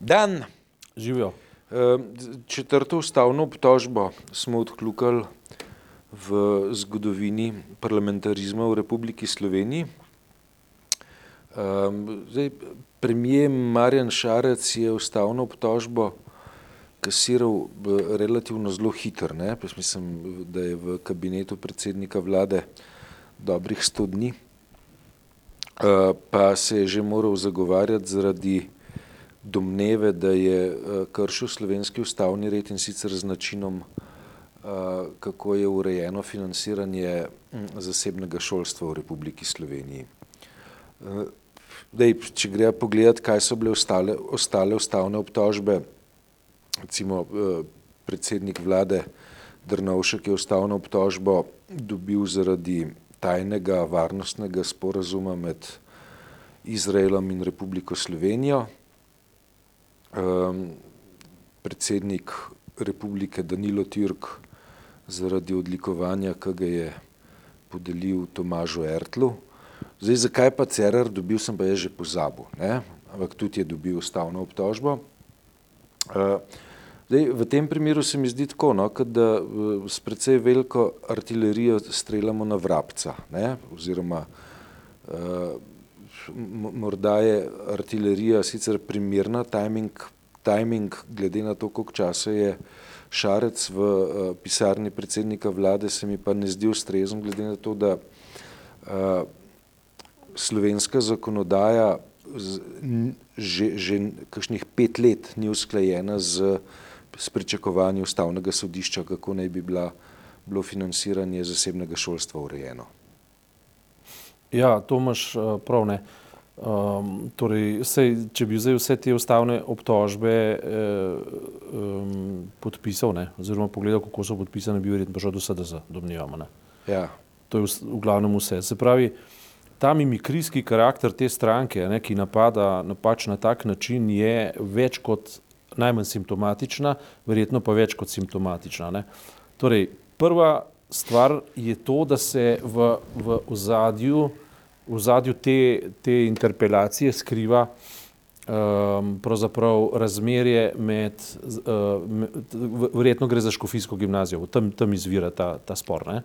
Dan. Živijo. Četrto ustavno obtožbo smo odkljukali v zgodovini parlamentarizma v Republiki Sloveniji. Zdaj, premijer Marjan Šarec je ustavno obtožbo kasiral relativno zelo hitro. Mislim, da je v kabinetu predsednika vlade dobrih sto dni, pa se je že moral zagovarjati zaradi domneve, da je kršil slovenski ustavni red in sicer z načinom, kako je urejeno financiranje zasebnega šolstva v Republiki Sloveniji. Dej, če gre pogledat, kaj so bile ostale, ostale ustavne obtožbe, recimo predsednik vlade Drnovšek je ustavno obtožbo dobil zaradi tajnega varnostnega sporazuma med Izraelom in Republiko Slovenijo. Predsednik republike Danilo Türk zaradi odlikovanja, ki ga je podelil Tomažu Ertlu. Zdaj, zakaj pa Cerar dobil, sem pa jaz že pozabil, ne, ampak tudi je dobil ustavno obtožbo. Zdaj, v tem primeru se mi zdi tako, no, da s precej veliko artilerijo streljamo na vrabca, ne, oziroma morda je artilerija sicer primerna, tajming, tajming glede na to, koliko časa je Šarec v pisarni predsednika vlade, se mi pa ne zdi ustrezen, glede na to, da slovenska zakonodaja že, že kakšnih pet let ni usklajena z s pričakovanji ustavnega sodišča, kako naj bi bila, bilo financiranje zasebnega šolstva urejeno. Ja, to imaš prav, ne. Um, torej, sej, če bi zdaj vse te ustavne obtožbe um, podpisal, ne, oziroma pogledal, kako so podpisane, bi verjetno prišel do SDS, domnevam, ne. Ja. To je v, v glavnem vse. Se pravi, ta mimikrijski karakter te stranke, ne, ki napada na pač na tak način, je več kot najmanj simptomatična, verjetno pa več kot simptomatična. Ne. Torej, prva stvar je to, da se v, v ozadju, v ozadju te, te interpelacije skriva um, pravzaprav razmerje med, uh, verjetno gre za škofijsko gimnazijo, tam, tam izvira ta, ta spor. Ne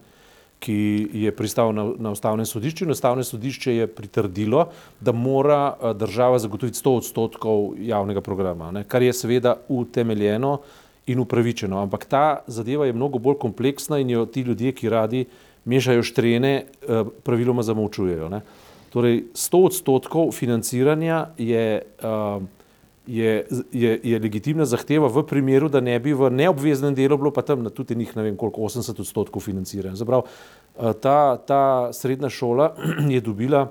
ki je pristal na, na ustavnem sodišču in ustavno sodišče je pritrdilo, da mora država zagotoviti 100 odstotkov javnega programa, ne, kar je seveda utemeljeno in upravičeno. Ampak ta zadeva je mnogo bolj kompleksna in jo ti ljudje, ki radi mešajo štrene, praviloma zamolčujejo. Ne. Torej, 100 odstotkov financiranja je uh, je, je, je legitimna zahteva v primeru, da ne bi v neobveznem delu bilo pa tam na tudi njih, ne vem koliko, 80 odstotkov financiranja. Zaprav, ta, ta srednja šola je dobila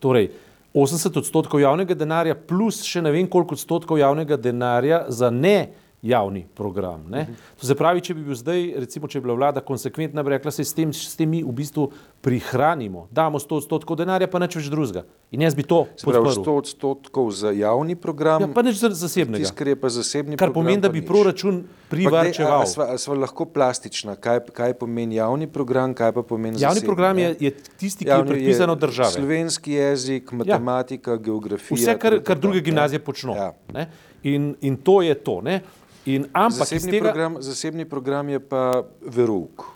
torej 80 odstotkov javnega denarja plus še ne vem koliko odstotkov javnega denarja za ne javni program. Ne? To se pravi, če bi bil zdaj, recimo, če bi bila vlada konsekventna, bi rekla, se s tem, s tem mi v bistvu prihranimo, damo 100 odstotkov denarja, pa nič več drugega. In jaz bi to podprl. 100 odstotkov za javni program, ja, pa nič za zasebnega. Tisk, je pa zasebni kar program. pomeni, da bi proračun privarčeval. Sva, sva lahko plastična, kaj, kaj pomeni javni program, kaj pa pomeni javni zasebni. program je, je tisti, ki javni je predpisan od države. Slovenski jezik, matematika, ja. geografija. Vse, kar, kar druge gimnazije počno. Ja. In, in to je to. Ne? In, ampak zasebni, tega, program, zasebni program je pa verouk.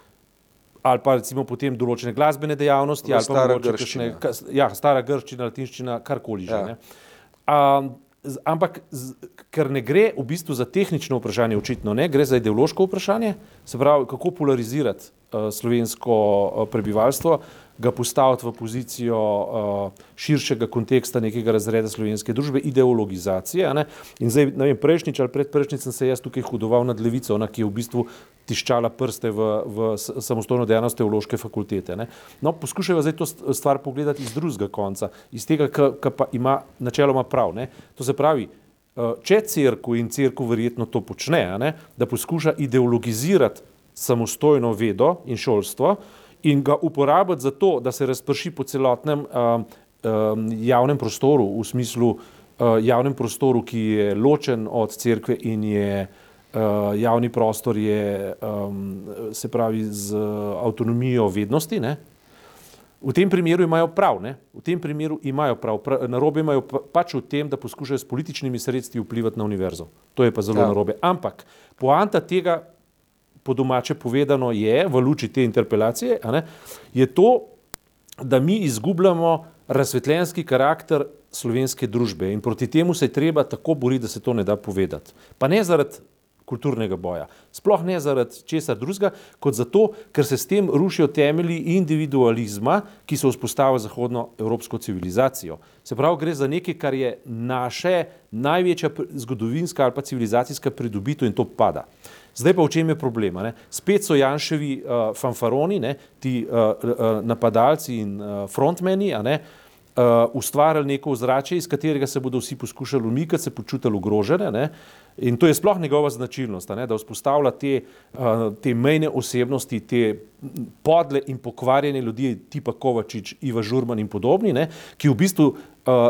Ali pa recimo potem določene glasbene dejavnosti, ali pa stara grščina. Kakšne, ja, stara grščina, latinščina, karkoli že. Ja. Um, ampak ker ne gre v bistvu za tehnično vprašanje, očitno ne, gre za ideološko vprašanje, se pravi, kako polarizirati uh, slovensko uh, prebivalstvo, ga postaviti v pozicijo uh, širšega konteksta nekega razreda slovenske družbe, ideologizacije. Ne? In zdaj, ne vem, prejšnjič ali predprejšnjič sem se jaz tukaj hudoval nad levico, ona, ki je v bistvu tiščala prste v, v samostojno dejavnost teološke fakultete. Ne? No, poskušajmo zdaj to stvar pogledati iz drugega konca, iz tega, kar pa ima načeloma prav. Ne? To se pravi, če crkva in crkva verjetno to počne, ne? da poskuša ideologizirati samostojno vedo in šolstvo, in ga uporabiti za to, da se razprši po celotnem um, um, javnem prostoru, v smislu uh, javnem prostoru, ki je ločen od cerkve in je uh, javni prostor, je, um, se pravi, z avtonomijo vednosti. Ne? V tem primeru imajo prav, ne? v tem primeru imajo prav, prav narobe imajo pa, pač v tem, da poskušajo s političnimi sredstvi vplivati na univerzo. To je pa zelo ja. narobe. Ampak poanta tega, po domače povedano, je v luči te interpelacije, je to, da mi izgubljamo razsvetljenski karakter slovenske družbe in proti temu se je treba tako boriti, da se to ne da povedati. Pa ne zaradi kulturnega boja. Sploh ne zaradi česa drugega, kot zato, ker se s tem rušijo temelji individualizma, ki so vzpostavili zahodno evropsko civilizacijo. Se pravi, gre za nekaj, kar je naše največja zgodovinska ali pa civilizacijska pridobitev in to pada. Zdaj pa v čem je problem? Ne? Spet so Janševi uh, fanfaroni, ne? ti uh, uh, napadalci in uh, frontmeni, ne? Uh, ustvarjali neko ozračje, iz katerega se bodo vsi poskušali umikati, se počutili ogrožene. Ne? In to je sploh njegova značilnost, ne? da vzpostavlja te, uh, te mejne osebnosti, te podle in pokvarjene ljudi, tipa Kovačič, Iva Žurman in podobni, ne? ki v bistvu uh,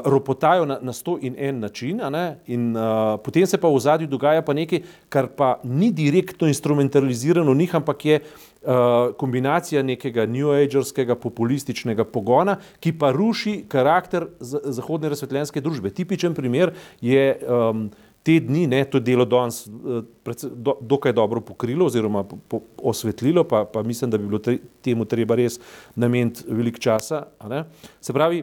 ropotajo na, na sto in en način, in uh, potem se pa v zadju dogaja pa nekaj, kar pa ni direktno instrumentalizirano njih, ampak je uh, Eh, kombinacija nekega New Agerskega populističnega pogona, ki pa ruši karakter zahodne razsvetljenske družbe. Tipičen primer je um, te dni, ne, to delo danes uh, do, dokaj dobro pokrilo oziroma po, po, osvetlilo, pa, pa mislim, da bi bilo tre, temu treba res nameniti veliko časa. Se pravi,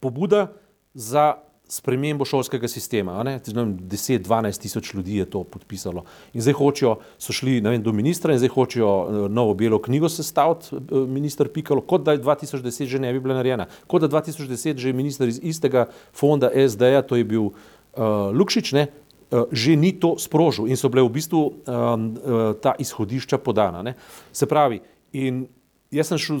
pobuda za spremembo šolskega sistema. 10-12 tisoč ljudi je to podpisalo. In zdaj hočejo, so šli vem, do ministra in zdaj hočejo eh, novo belo knjigo sestaviti, eh, minister Pikalo, kot da je 2010 že ne bi bila narejena. Kot da 2010 že je minister iz istega fonda SD-ja, to je bil uh, Lukšič, ne, uh, že ni to sprožil in so bile v bistvu um, uh, ta izhodišča podana. Ne. Se pravi, in jaz sem šel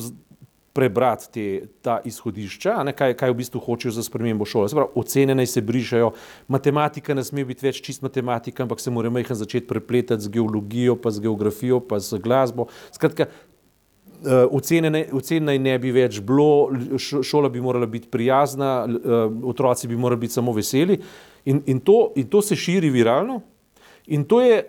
prebrati te, ta izhodišča, ne, kaj, kaj v bistvu hočejo za spremembo šole. Pravi, ocene naj se brišajo, matematika ne sme biti več čist matematika, ampak se mora majhen začeti prepletati z geologijo, pa z geografijo, pa z glasbo. Skratka, uh, ocene, ne, ocene naj ne bi več bilo, šola bi morala biti prijazna, uh, otroci bi morali biti samo veseli. In, in, to, in to se širi viralno. In to je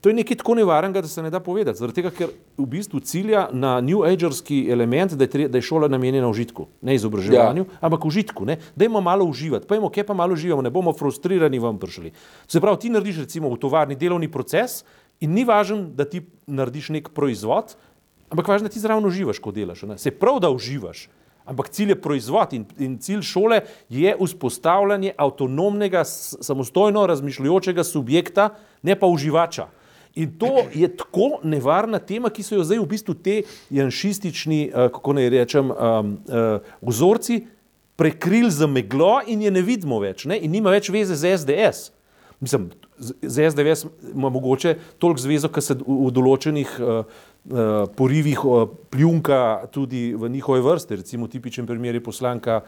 To je nekaj tako nevarnega, da se ne da povedati. Zaradi tega, ker v bistvu cilja na New Agerski element, da je, tre, da je šola namenjena užitku, ne izobraževanju, ja. ampak užitku. Da imamo malo uživati, pa imamo, kje pa malo uživamo, ne bomo frustrirani vam prišli. Se pravi, ti narediš recimo v tovarni delovni proces in ni važno, da ti narediš nek proizvod, ampak važno, da ti zraven uživaš, ko delaš. Ne? Se prav, da uživaš. Ampak cilj je proizvod in, in cilj šole je vzpostavljanje avtonomnega, samostojno razmišljujočega subjekta, ne pa uživača. In to je tako nevarna tema, ki so jo zdaj v bistvu te janšistični, uh, kako naj rečem, um, uh, vzorci prekrili za meglo in je ne vidimo več ne? in nima več veze z SDS. Mislim, z SDS ima mogoče toliko zvezo, ker se v, določenih uh, porivih uh, pljunka tudi v njihove vrste. Recimo tipičen primer je poslanka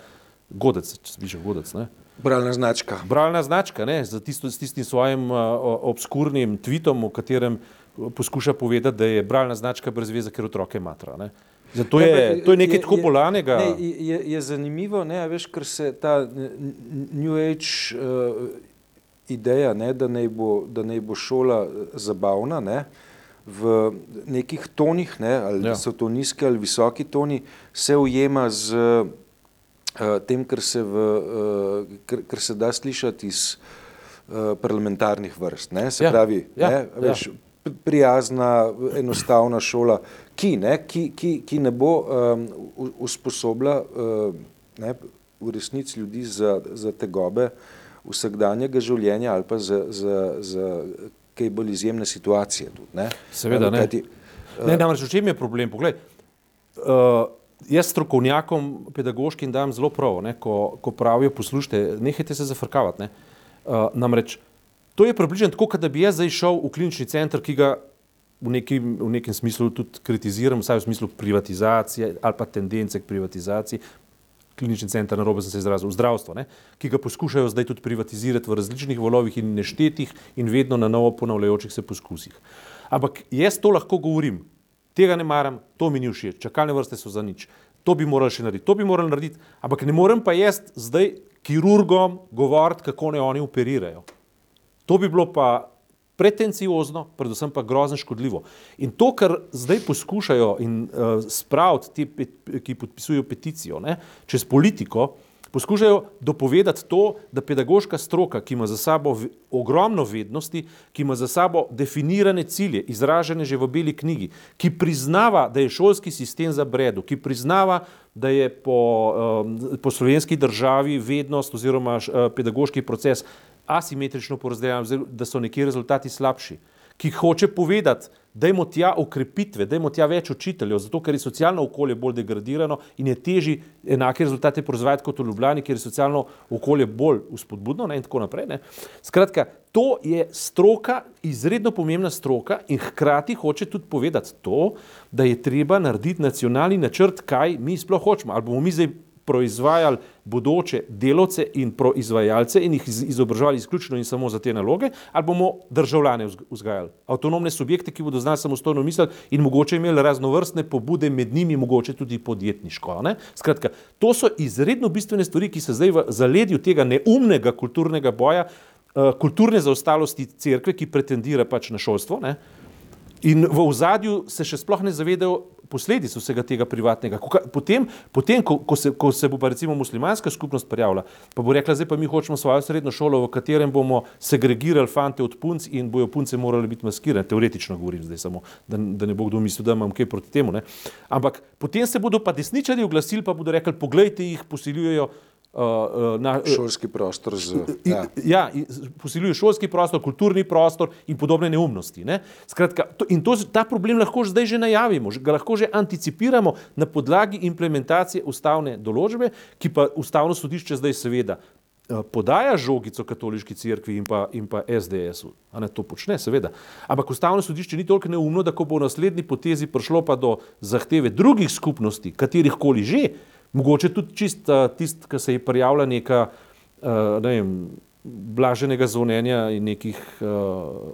Godec, če piše Godec. Ne? Bralna značka. Bralna značka, ne, z, tisto, z tistim svojim uh, obskurnim tvitom, v katerem poskuša povedati, da je bralna značka brez veze, ker otroke matra. Ne. Zato je, ja, to je nekaj tako bolanega. Ne, je, je zanimivo, ne, veš, ker se ta New Age uh, ideja, ne, da naj bo, bo šola zabavna, ne, v nekih tonih, ne, ali ja. so to nizki ali visoki toni, se ujema z uh, tem, kar se, v, uh, kar, kar se da slišati iz uh, parlamentarnih vrst. Ne? Se ja, pravi, ja, ne? Ja. Veš, ja. prijazna, enostavna šola, ki ne, ki, ki, ki ne bo um, usposobila uh, ne, v resnici ljudi za, za te gobe vsakdanjega življenja ali pa za, za, za kaj bolj izjemne situacije. Tudi, ne? Seveda, ne. Kajti, uh, ne, namreč v čem je problem? Poglej, uh, jaz strokovnjakom, pedagoškim, dam zelo prav, ne, ko, ko pravijo: poslušajte, nehajte se zafrkavati. Ne. Uh, namreč to je približno tako, da bi jaz zdaj šel v klinični center, ki ga v, neki, v nekem smislu tudi kritiziram, vsaj v smislu privatizacije ali pa tendence k privatizaciji. Klinični center, na robu sem se izrazil, zdravstvo, ne, ki ga poskušajo zdaj tudi privatizirati v različnih valovih in neštetih in vedno na novo ponavljajočih se poskusih. Ampak jaz to lahko govorim, tega ne maram, to mi ni všeč, čakalne vrste so za nič. To bi morali še narediti, to bi morali narediti, ampak ne morem pa jaz zdaj kirurgom govoriti, kako ne oni operirajo. To bi bilo pa pretenciozno, predvsem pa grozno škodljivo. In to, kar zdaj poskušajo in uh, spraviti ti, ki podpisujejo peticijo, ne, čez politiko, poskušajo dopovedati to, da pedagoška stroka, ki ima za sabo ogromno vednosti, ki ima za sabo definirane cilje, izražene že v beli knjigi, ki priznava, da je šolski sistem za bredu, ki priznava, da je po, um, po slovenski državi vednost oziroma uh, pedagoški proces asimetrično porazdeljen, da so neki rezultati slabši, ki hoče povedati, da imamo tja okrepitve, da imamo tja več učiteljev, zato ker je socialno okolje bolj degradirano in je teži enake rezultate proizvajati kot v Ljubljani, ker je socialno okolje bolj uspodbudno ne, in tako naprej. Ne. Skratka, to je stroka, izredno pomembna stroka in hkrati hoče tudi povedati to, da je treba narediti nacionalni načrt, kaj mi sploh hočemo. Ali bomo mi zdaj proizvajali bodoče delovce in proizvajalce in jih izobraževali izključno in samo za te naloge, ali bomo državljane vzgajali, avtonomne subjekte, ki bodo znali samostojno misliti in mogoče imeli raznovrstne pobude, med njimi mogoče tudi podjetniško. Ne? Skratka, to so izredno bistvene stvari, ki se zdaj v zaledju tega neumnega kulturnega boja, uh, kulturne zaostalosti cerkve, ki pretendira pač na šolstvo. Ne? In v ozadju se še sploh ne zavedajo posledic vsega tega privatnega. Potem, potem ko, ko, se, ko se bo pa recimo muslimanska skupnost prijavila, pa bo rekla, zdaj pa mi hočemo svojo srednjo šolo, v katerem bomo segregirali fante od punc in bojo punce morali biti maskirane. Teoretično govorim zdaj samo, da, da ne bo kdo mislil, da imam kaj proti temu. Ne? Ampak potem se bodo pa desničari oglasili, pa bodo rekli, poglejte jih, posiljujejo na, uh, šolski prostor. Z, ja, ja posiljuje šolski prostor, kulturni prostor in podobne neumnosti. Ne? Skratka, to, in to, ta problem lahko zdaj že najavimo, ga lahko že anticipiramo na podlagi implementacije ustavne določbe, ki pa ustavno sodišče zdaj seveda podaja žogico katoliški crkvi in pa, in pa SDS-u. Ne, to počne, seveda. Ampak ustavno sodišče ni toliko neumno, da ko bo v naslednji potezi prišlo pa do zahteve drugih skupnosti, katerih koli že, Mogoče tudi čist uh, tisti, ki se je prijavila neka uh, ne vem, blaženega zvonjenja in nekih uh,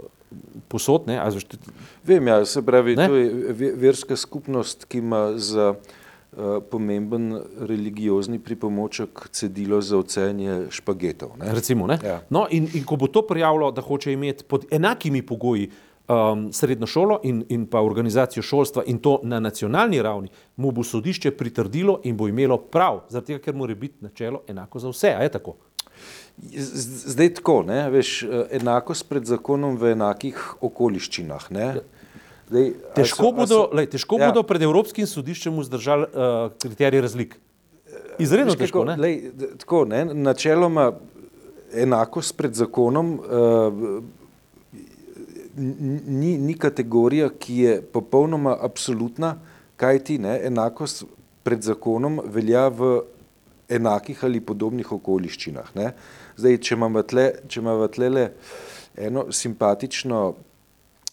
posod. Ne? Zvište... Vem, ja, se pravi, ne? to je verska skupnost, ki ima za uh, pomemben religiozni pripomoček cedilo za ocenje špagetov. Ne? Recimo, ne? Ja. No, in, in ko bo to prijavilo, da hoče imeti pod enakimi pogoji uh, um, srednjo šolo in, in pa organizacijo šolstva in to na nacionalni ravni, mu bo sodišče pritrdilo in bo imelo prav, zato ker mora biti načelo enako za vse. A je tako? Zdaj tako, ne, veš, enakost pred zakonom v enakih okoliščinah. Ne. Zdaj, težko so, bodo, so, lej, težko ja. bodo pred Evropskim sodiščem vzdržali uh, kriterije razlik. Izredno težko. Ne? Lej, tako, ne, načeloma enakost pred zakonom uh, ni, ni kategorija, ki je popolnoma absolutna, kaj ti ne, enakost pred zakonom velja v enakih ali podobnih okoliščinah. Ne. Zdaj, če imamo tle, če imamo tle eno simpatično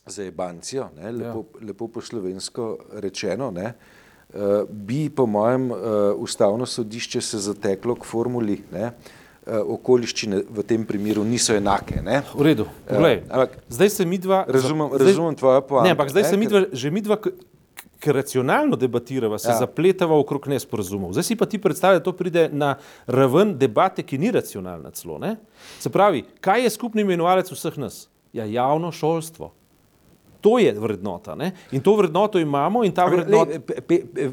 zajebancijo, ne, lepo, ja. lepo po slovensko rečeno, ne, uh, bi po mojem uh, ustavno sodišče se zateklo k formuli, ne, uh, okoliščine v tem primeru niso enake. Ne? V redu. Eh, Poglej, ampak, zdaj se mi dva. Razumem, zdaj, razumem tvoje pojme. Ampak zdaj ne, se mi dva, že mi dva, ki racionalno debatiramo, se ja. zapletamo okrog nesporazumov. Zdaj si pa ti predstavljaj, da to pride na raven debate, ki ni racionalna celo. Ne? Se pravi, kaj je skupni imenovalec vseh nas? Ja, javno šolstvo. To je vrednota ne? in to vrednoto imamo in ta vrednota.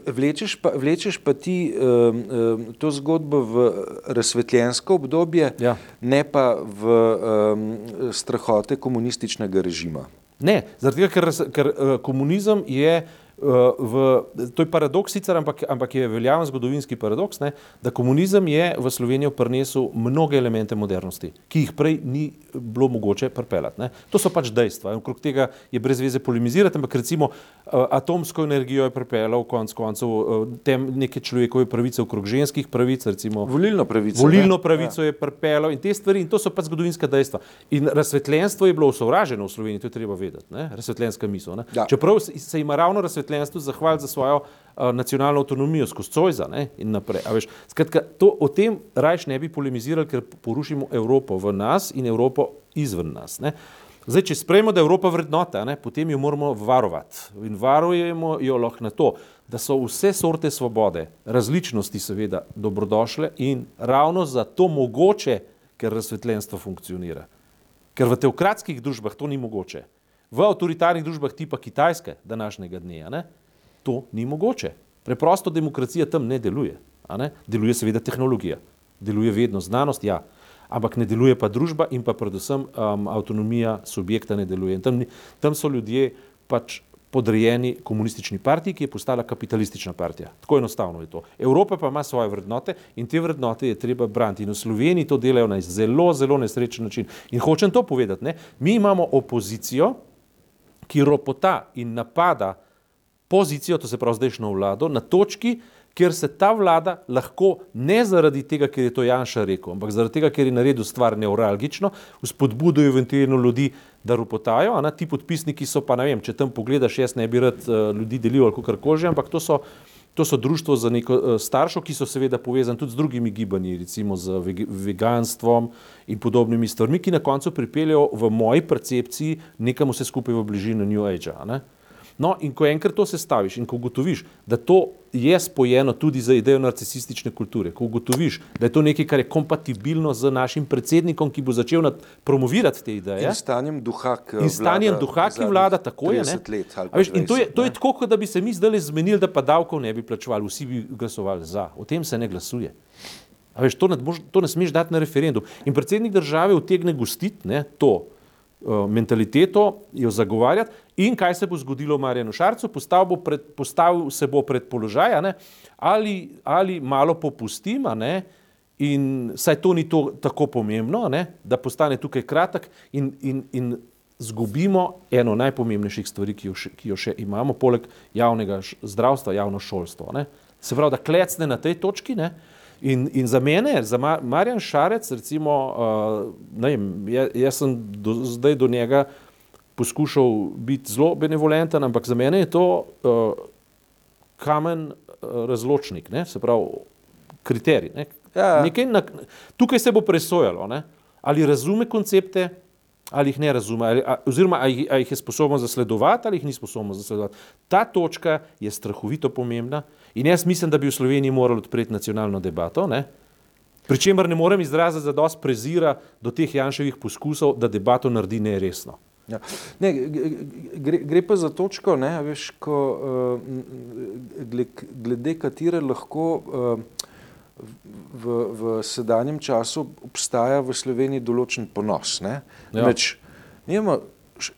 Vlečeš, vlečeš pa ti um, um, to zgodbo v razsvetljensko obdobje, ja. ne pa v um, strahote komunističnega režima. Ne, zaradi tega, ker, ker uh, komunizem je v, to je paradoks sicer, ampak, ampak je veljaven zgodovinski paradoks, ne, da komunizem je v Slovenijo prinesel mnoge elemente modernosti, ki jih prej ni bilo mogoče pripeljati. Ne. To so pač dejstva okrog tega je brez veze polemizirati, ampak recimo atomsko energijo je pripeljal konc koncev tem neke človekove pravice okrog ženskih pravic, recimo volilno pravico. Volilno pravico ja. je pripeljal in te stvari in to so pač zgodovinska dejstva. In razsvetljenstvo je bilo osovraženo v Sloveniji, to je treba vedeti, ne, razsvetljenska misel. Ja. Čeprav se ima ravno razsvetljenstvo razsvetljenstvu zahvaliti za svojo uh, nacionalno avtonomijo skozi Cojza ne, in naprej. Skratka, to, o tem rajš ne bi polemizirali, ker porušimo Evropo v nas in Evropo izven nas. Ne. Zdaj, če sprejmemo, da je Evropa vrednota, ne, potem jo moramo varovati. In varujemo jo lahko na to, da so vse sorte svobode, različnosti seveda dobrodošle in ravno zato mogoče, ker razsvetljenstvo funkcionira. Ker v teokratskih družbah to ni mogoče. V avtoritarnih družbah tipa Kitajske današnjega dne ne, to ni mogoče. Preprosto demokracija tam ne deluje. Ne? Deluje seveda tehnologija, deluje vedno znanost, ja, ampak ne deluje pa družba in pa predvsem um, avtonomija subjekta ne deluje. Tam, tam so ljudje pač podrejeni komunistični partiji, ki je postala kapitalistična partija. Tako enostavno je to. Evropa pa ima svoje vrednote in te vrednote je treba braniti. In v Sloveniji to delajo na zelo, zelo nesrečen način. In hočem to povedati, ne? mi imamo opozicijo, ki ropota in napada pozicijo, to se pravi zdajšnjo vlado, na točki, kjer se ta vlada lahko ne zaradi tega, ker je to Janša rekel, ampak zaradi tega, ker je naredil stvar neuralgično, vzpodbudujo eventualno ljudi, da ropotajo, a na ti podpisniki so pa, ne vem, če tam pogledaš, jaz ne bi rad uh, ljudi delil ali kar koli že, ampak to so, to so društvo za neko uh, staršo, ki so seveda povezani tudi z drugimi gibanji, recimo z veg veganstvom in podobnimi stvarmi, ki na koncu pripeljajo v moji percepciji nekam vse skupaj v bližino New Age. -a, No, in ko enkrat to sestaviš in ko ugotoviš, da to je spojeno tudi z idejo narcisistične kulture, ko ugotoviš, da je to nekaj, kar je kompatibilno z našim predsednikom, ki bo začel promovirati te ideje. In stanjem duha, ki, stanjem duha, ki vlada, tako je. Let, veš, in to je, to je tako, kot da bi se mi zdaj zmenili, da pa davkov ne bi plačevali, vsi bi glasovali za. O tem se ne glasuje. Veš, to, ne, to ne smeš dati na referendum. In predsednik države utegne gostiti ne, to. Eh, mentaliteto, jo zagovarjati. In kaj se bo zgodilo Marjanu Šarcu? Postavil, bo pred, postavil se bo pred položaj, ali, ali malo popustim, in saj to ni to tako pomembno, ne? da postane tukaj kratek in, in, in zgubimo eno najpomembnejših stvari, ki jo, še, ki jo še imamo, poleg javnega zdravstva, javno šolstvo. Ne? Se pravi, da klecne na tej točki. Ne? In, in za mene, za Marjan Šarec, recimo, uh, ne vem, jaz, jaz sem do, zdaj do njega poskušal biti zelo benevolenten, ampak za mene je to uh, kamen uh, razločnik, ne? se pravi, kriterij. Ne? Ja. Na, tukaj se bo presojalo, ne? ali razume koncepte, ali jih ne razume, ali, a, oziroma ali, ali jih je sposoben zasledovati, ali jih ni sposoben zasledovati. Ta točka je strahovito pomembna in jaz mislim, da bi v Sloveniji morali odpreti nacionalno debato. Ne? Pričemer ne morem izraziti za dost prezira do teh Janševih poskusov, da debato naredi neresno. Ja. Ne, gre, gre pa za točko, ne, veš, ko, uh, glede katere lahko uh, v, v sedanjem času obstaja v Sloveniji določen ponos. Ne? Ja. Meč, imamo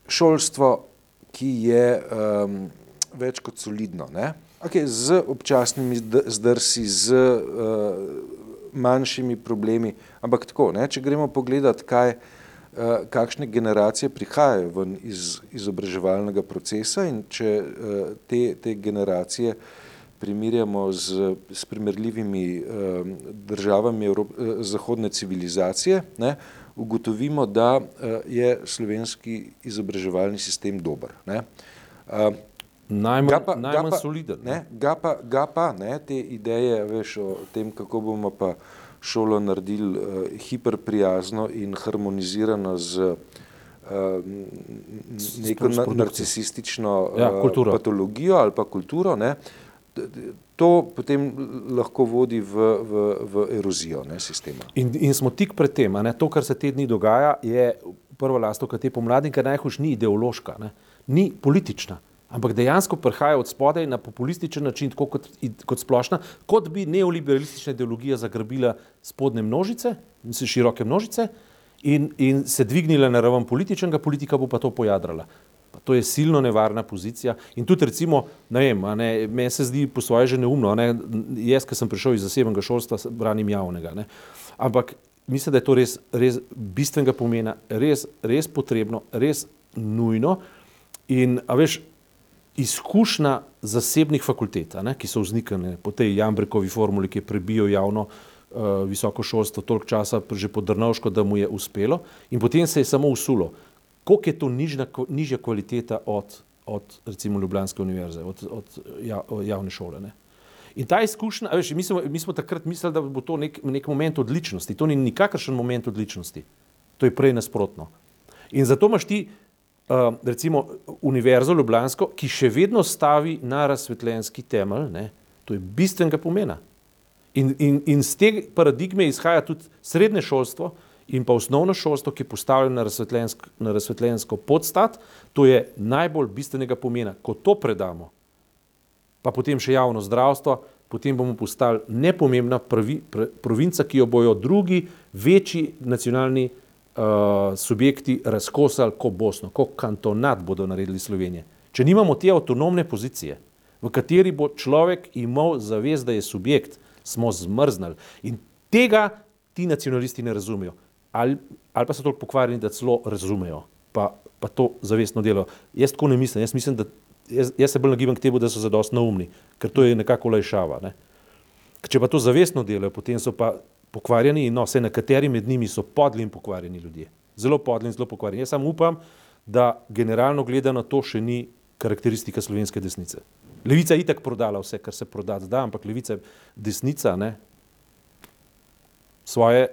šolstvo, ki je um, več kot solidno, okay, z občasnimi zdrsi, z uh, manjšimi problemi, ampak tako, ne? če gremo pogledat, kaj, uh, kakšne generacije prihajajo ven iz izobraževalnega procesa in če uh, te, te generacije uh, primerjamo z, s primerljivimi uh, državami Evrop, uh, zahodne civilizacije, ne, ugotovimo, da uh, je slovenski izobraževalni sistem dober. Ne. Uh, najmanj ga pa, najmanj ga pa, soliden. Ne, ga, pa, ga pa ne, te ideje veš, o tem, kako bomo pa šolo naredili uh, hiperprijazno in harmonizirano z uh, neko narcisistično ja, uh, patologijo ali pa kulturo, ne, to potem lahko vodi v, v, v erozijo ne, sistema. In, in smo tik pred tem, ne, to, kar se te dni dogaja, je prva lastovka te pomladi, ker najhujš ni ideološka, ne, ni politična, ampak dejansko prihaja od spodaj na populističen način, tako kot, kot splošna, kot bi neoliberalistična ideologija zagrabila spodne množice, široke množice in, in se dvignila na raven političnega, politika bo pa to pojadrala. To je silno nevarna pozicija. In tudi, recimo, ne vem, ne, meni se zdi po svoje že neumno. Ne, jaz, ki sem prišel iz zasebnega šolstva, branim javnega. Ne. Ampak mislim, da je to res, res bistvenega pomena, res, res potrebno, res nujno. In, a veš, izkušnja zasebnih fakultet, ne, ki so vzniknile po tej Jambrekovi formuli, ki je prebijo javno uh, visoko šolstvo toliko časa, že podrnovško, da mu je uspelo, in potem se je samo usulo koliko je to nižna, nižja kvaliteta od, od recimo Ljubljanske univerze, od, od javne šole. Ne? In ta izkušnja, veš, mi, smo, mi smo takrat mislili, da bo to nek, nek moment odličnosti. To ni nikakršen moment odličnosti, to je prej nasprotno. In zato imaš ti, uh, recimo, univerzo Ljubljansko, ki še vedno stavi na razsvetljenski temelj, ne? to je bistvenega pomena. In, in, in z te paradigme izhaja tudi srednje šolstvo, in pa osnovno šolstvo, ki je postavljeno na razsvetljensko, na razsvetljensko podstat, to je najbolj bistvenega pomena. Ko to predamo, pa potem še javno zdravstvo, potem bomo postali nepomembna pravi, pr, provinca, ki jo bojo drugi večji nacionalni uh, subjekti razkosali kot Bosno, kot kantonat bodo naredili Slovenije. Če nimamo te avtonomne pozicije, v kateri bo človek imel zavest, da je subjekt, smo zmrznili. In tega ti nacionalisti ne razumejo. Ali, ali pa so toliko pokvarjeni, da celo razumejo, pa, pa to zavestno delo. Jaz tako ne mislim. Jaz, mislim, da, jaz, jaz se bolj nagibam k temu, da so zadost naumni, ker to je nekako olajšava. Ne? Če pa to zavestno delajo, potem so pa pokvarjeni in no, vse nekateri med njimi so podli in pokvarjeni ljudje. Zelo podli in zelo pokvarjeni. Jaz samo upam, da generalno gledano to še ni karakteristika slovenske desnice. Levica je itak prodala vse, kar se prodati da, ampak levica je desnica, ne? Svoje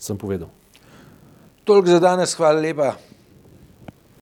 sem povedal. Toliko za danes, hvala lepa.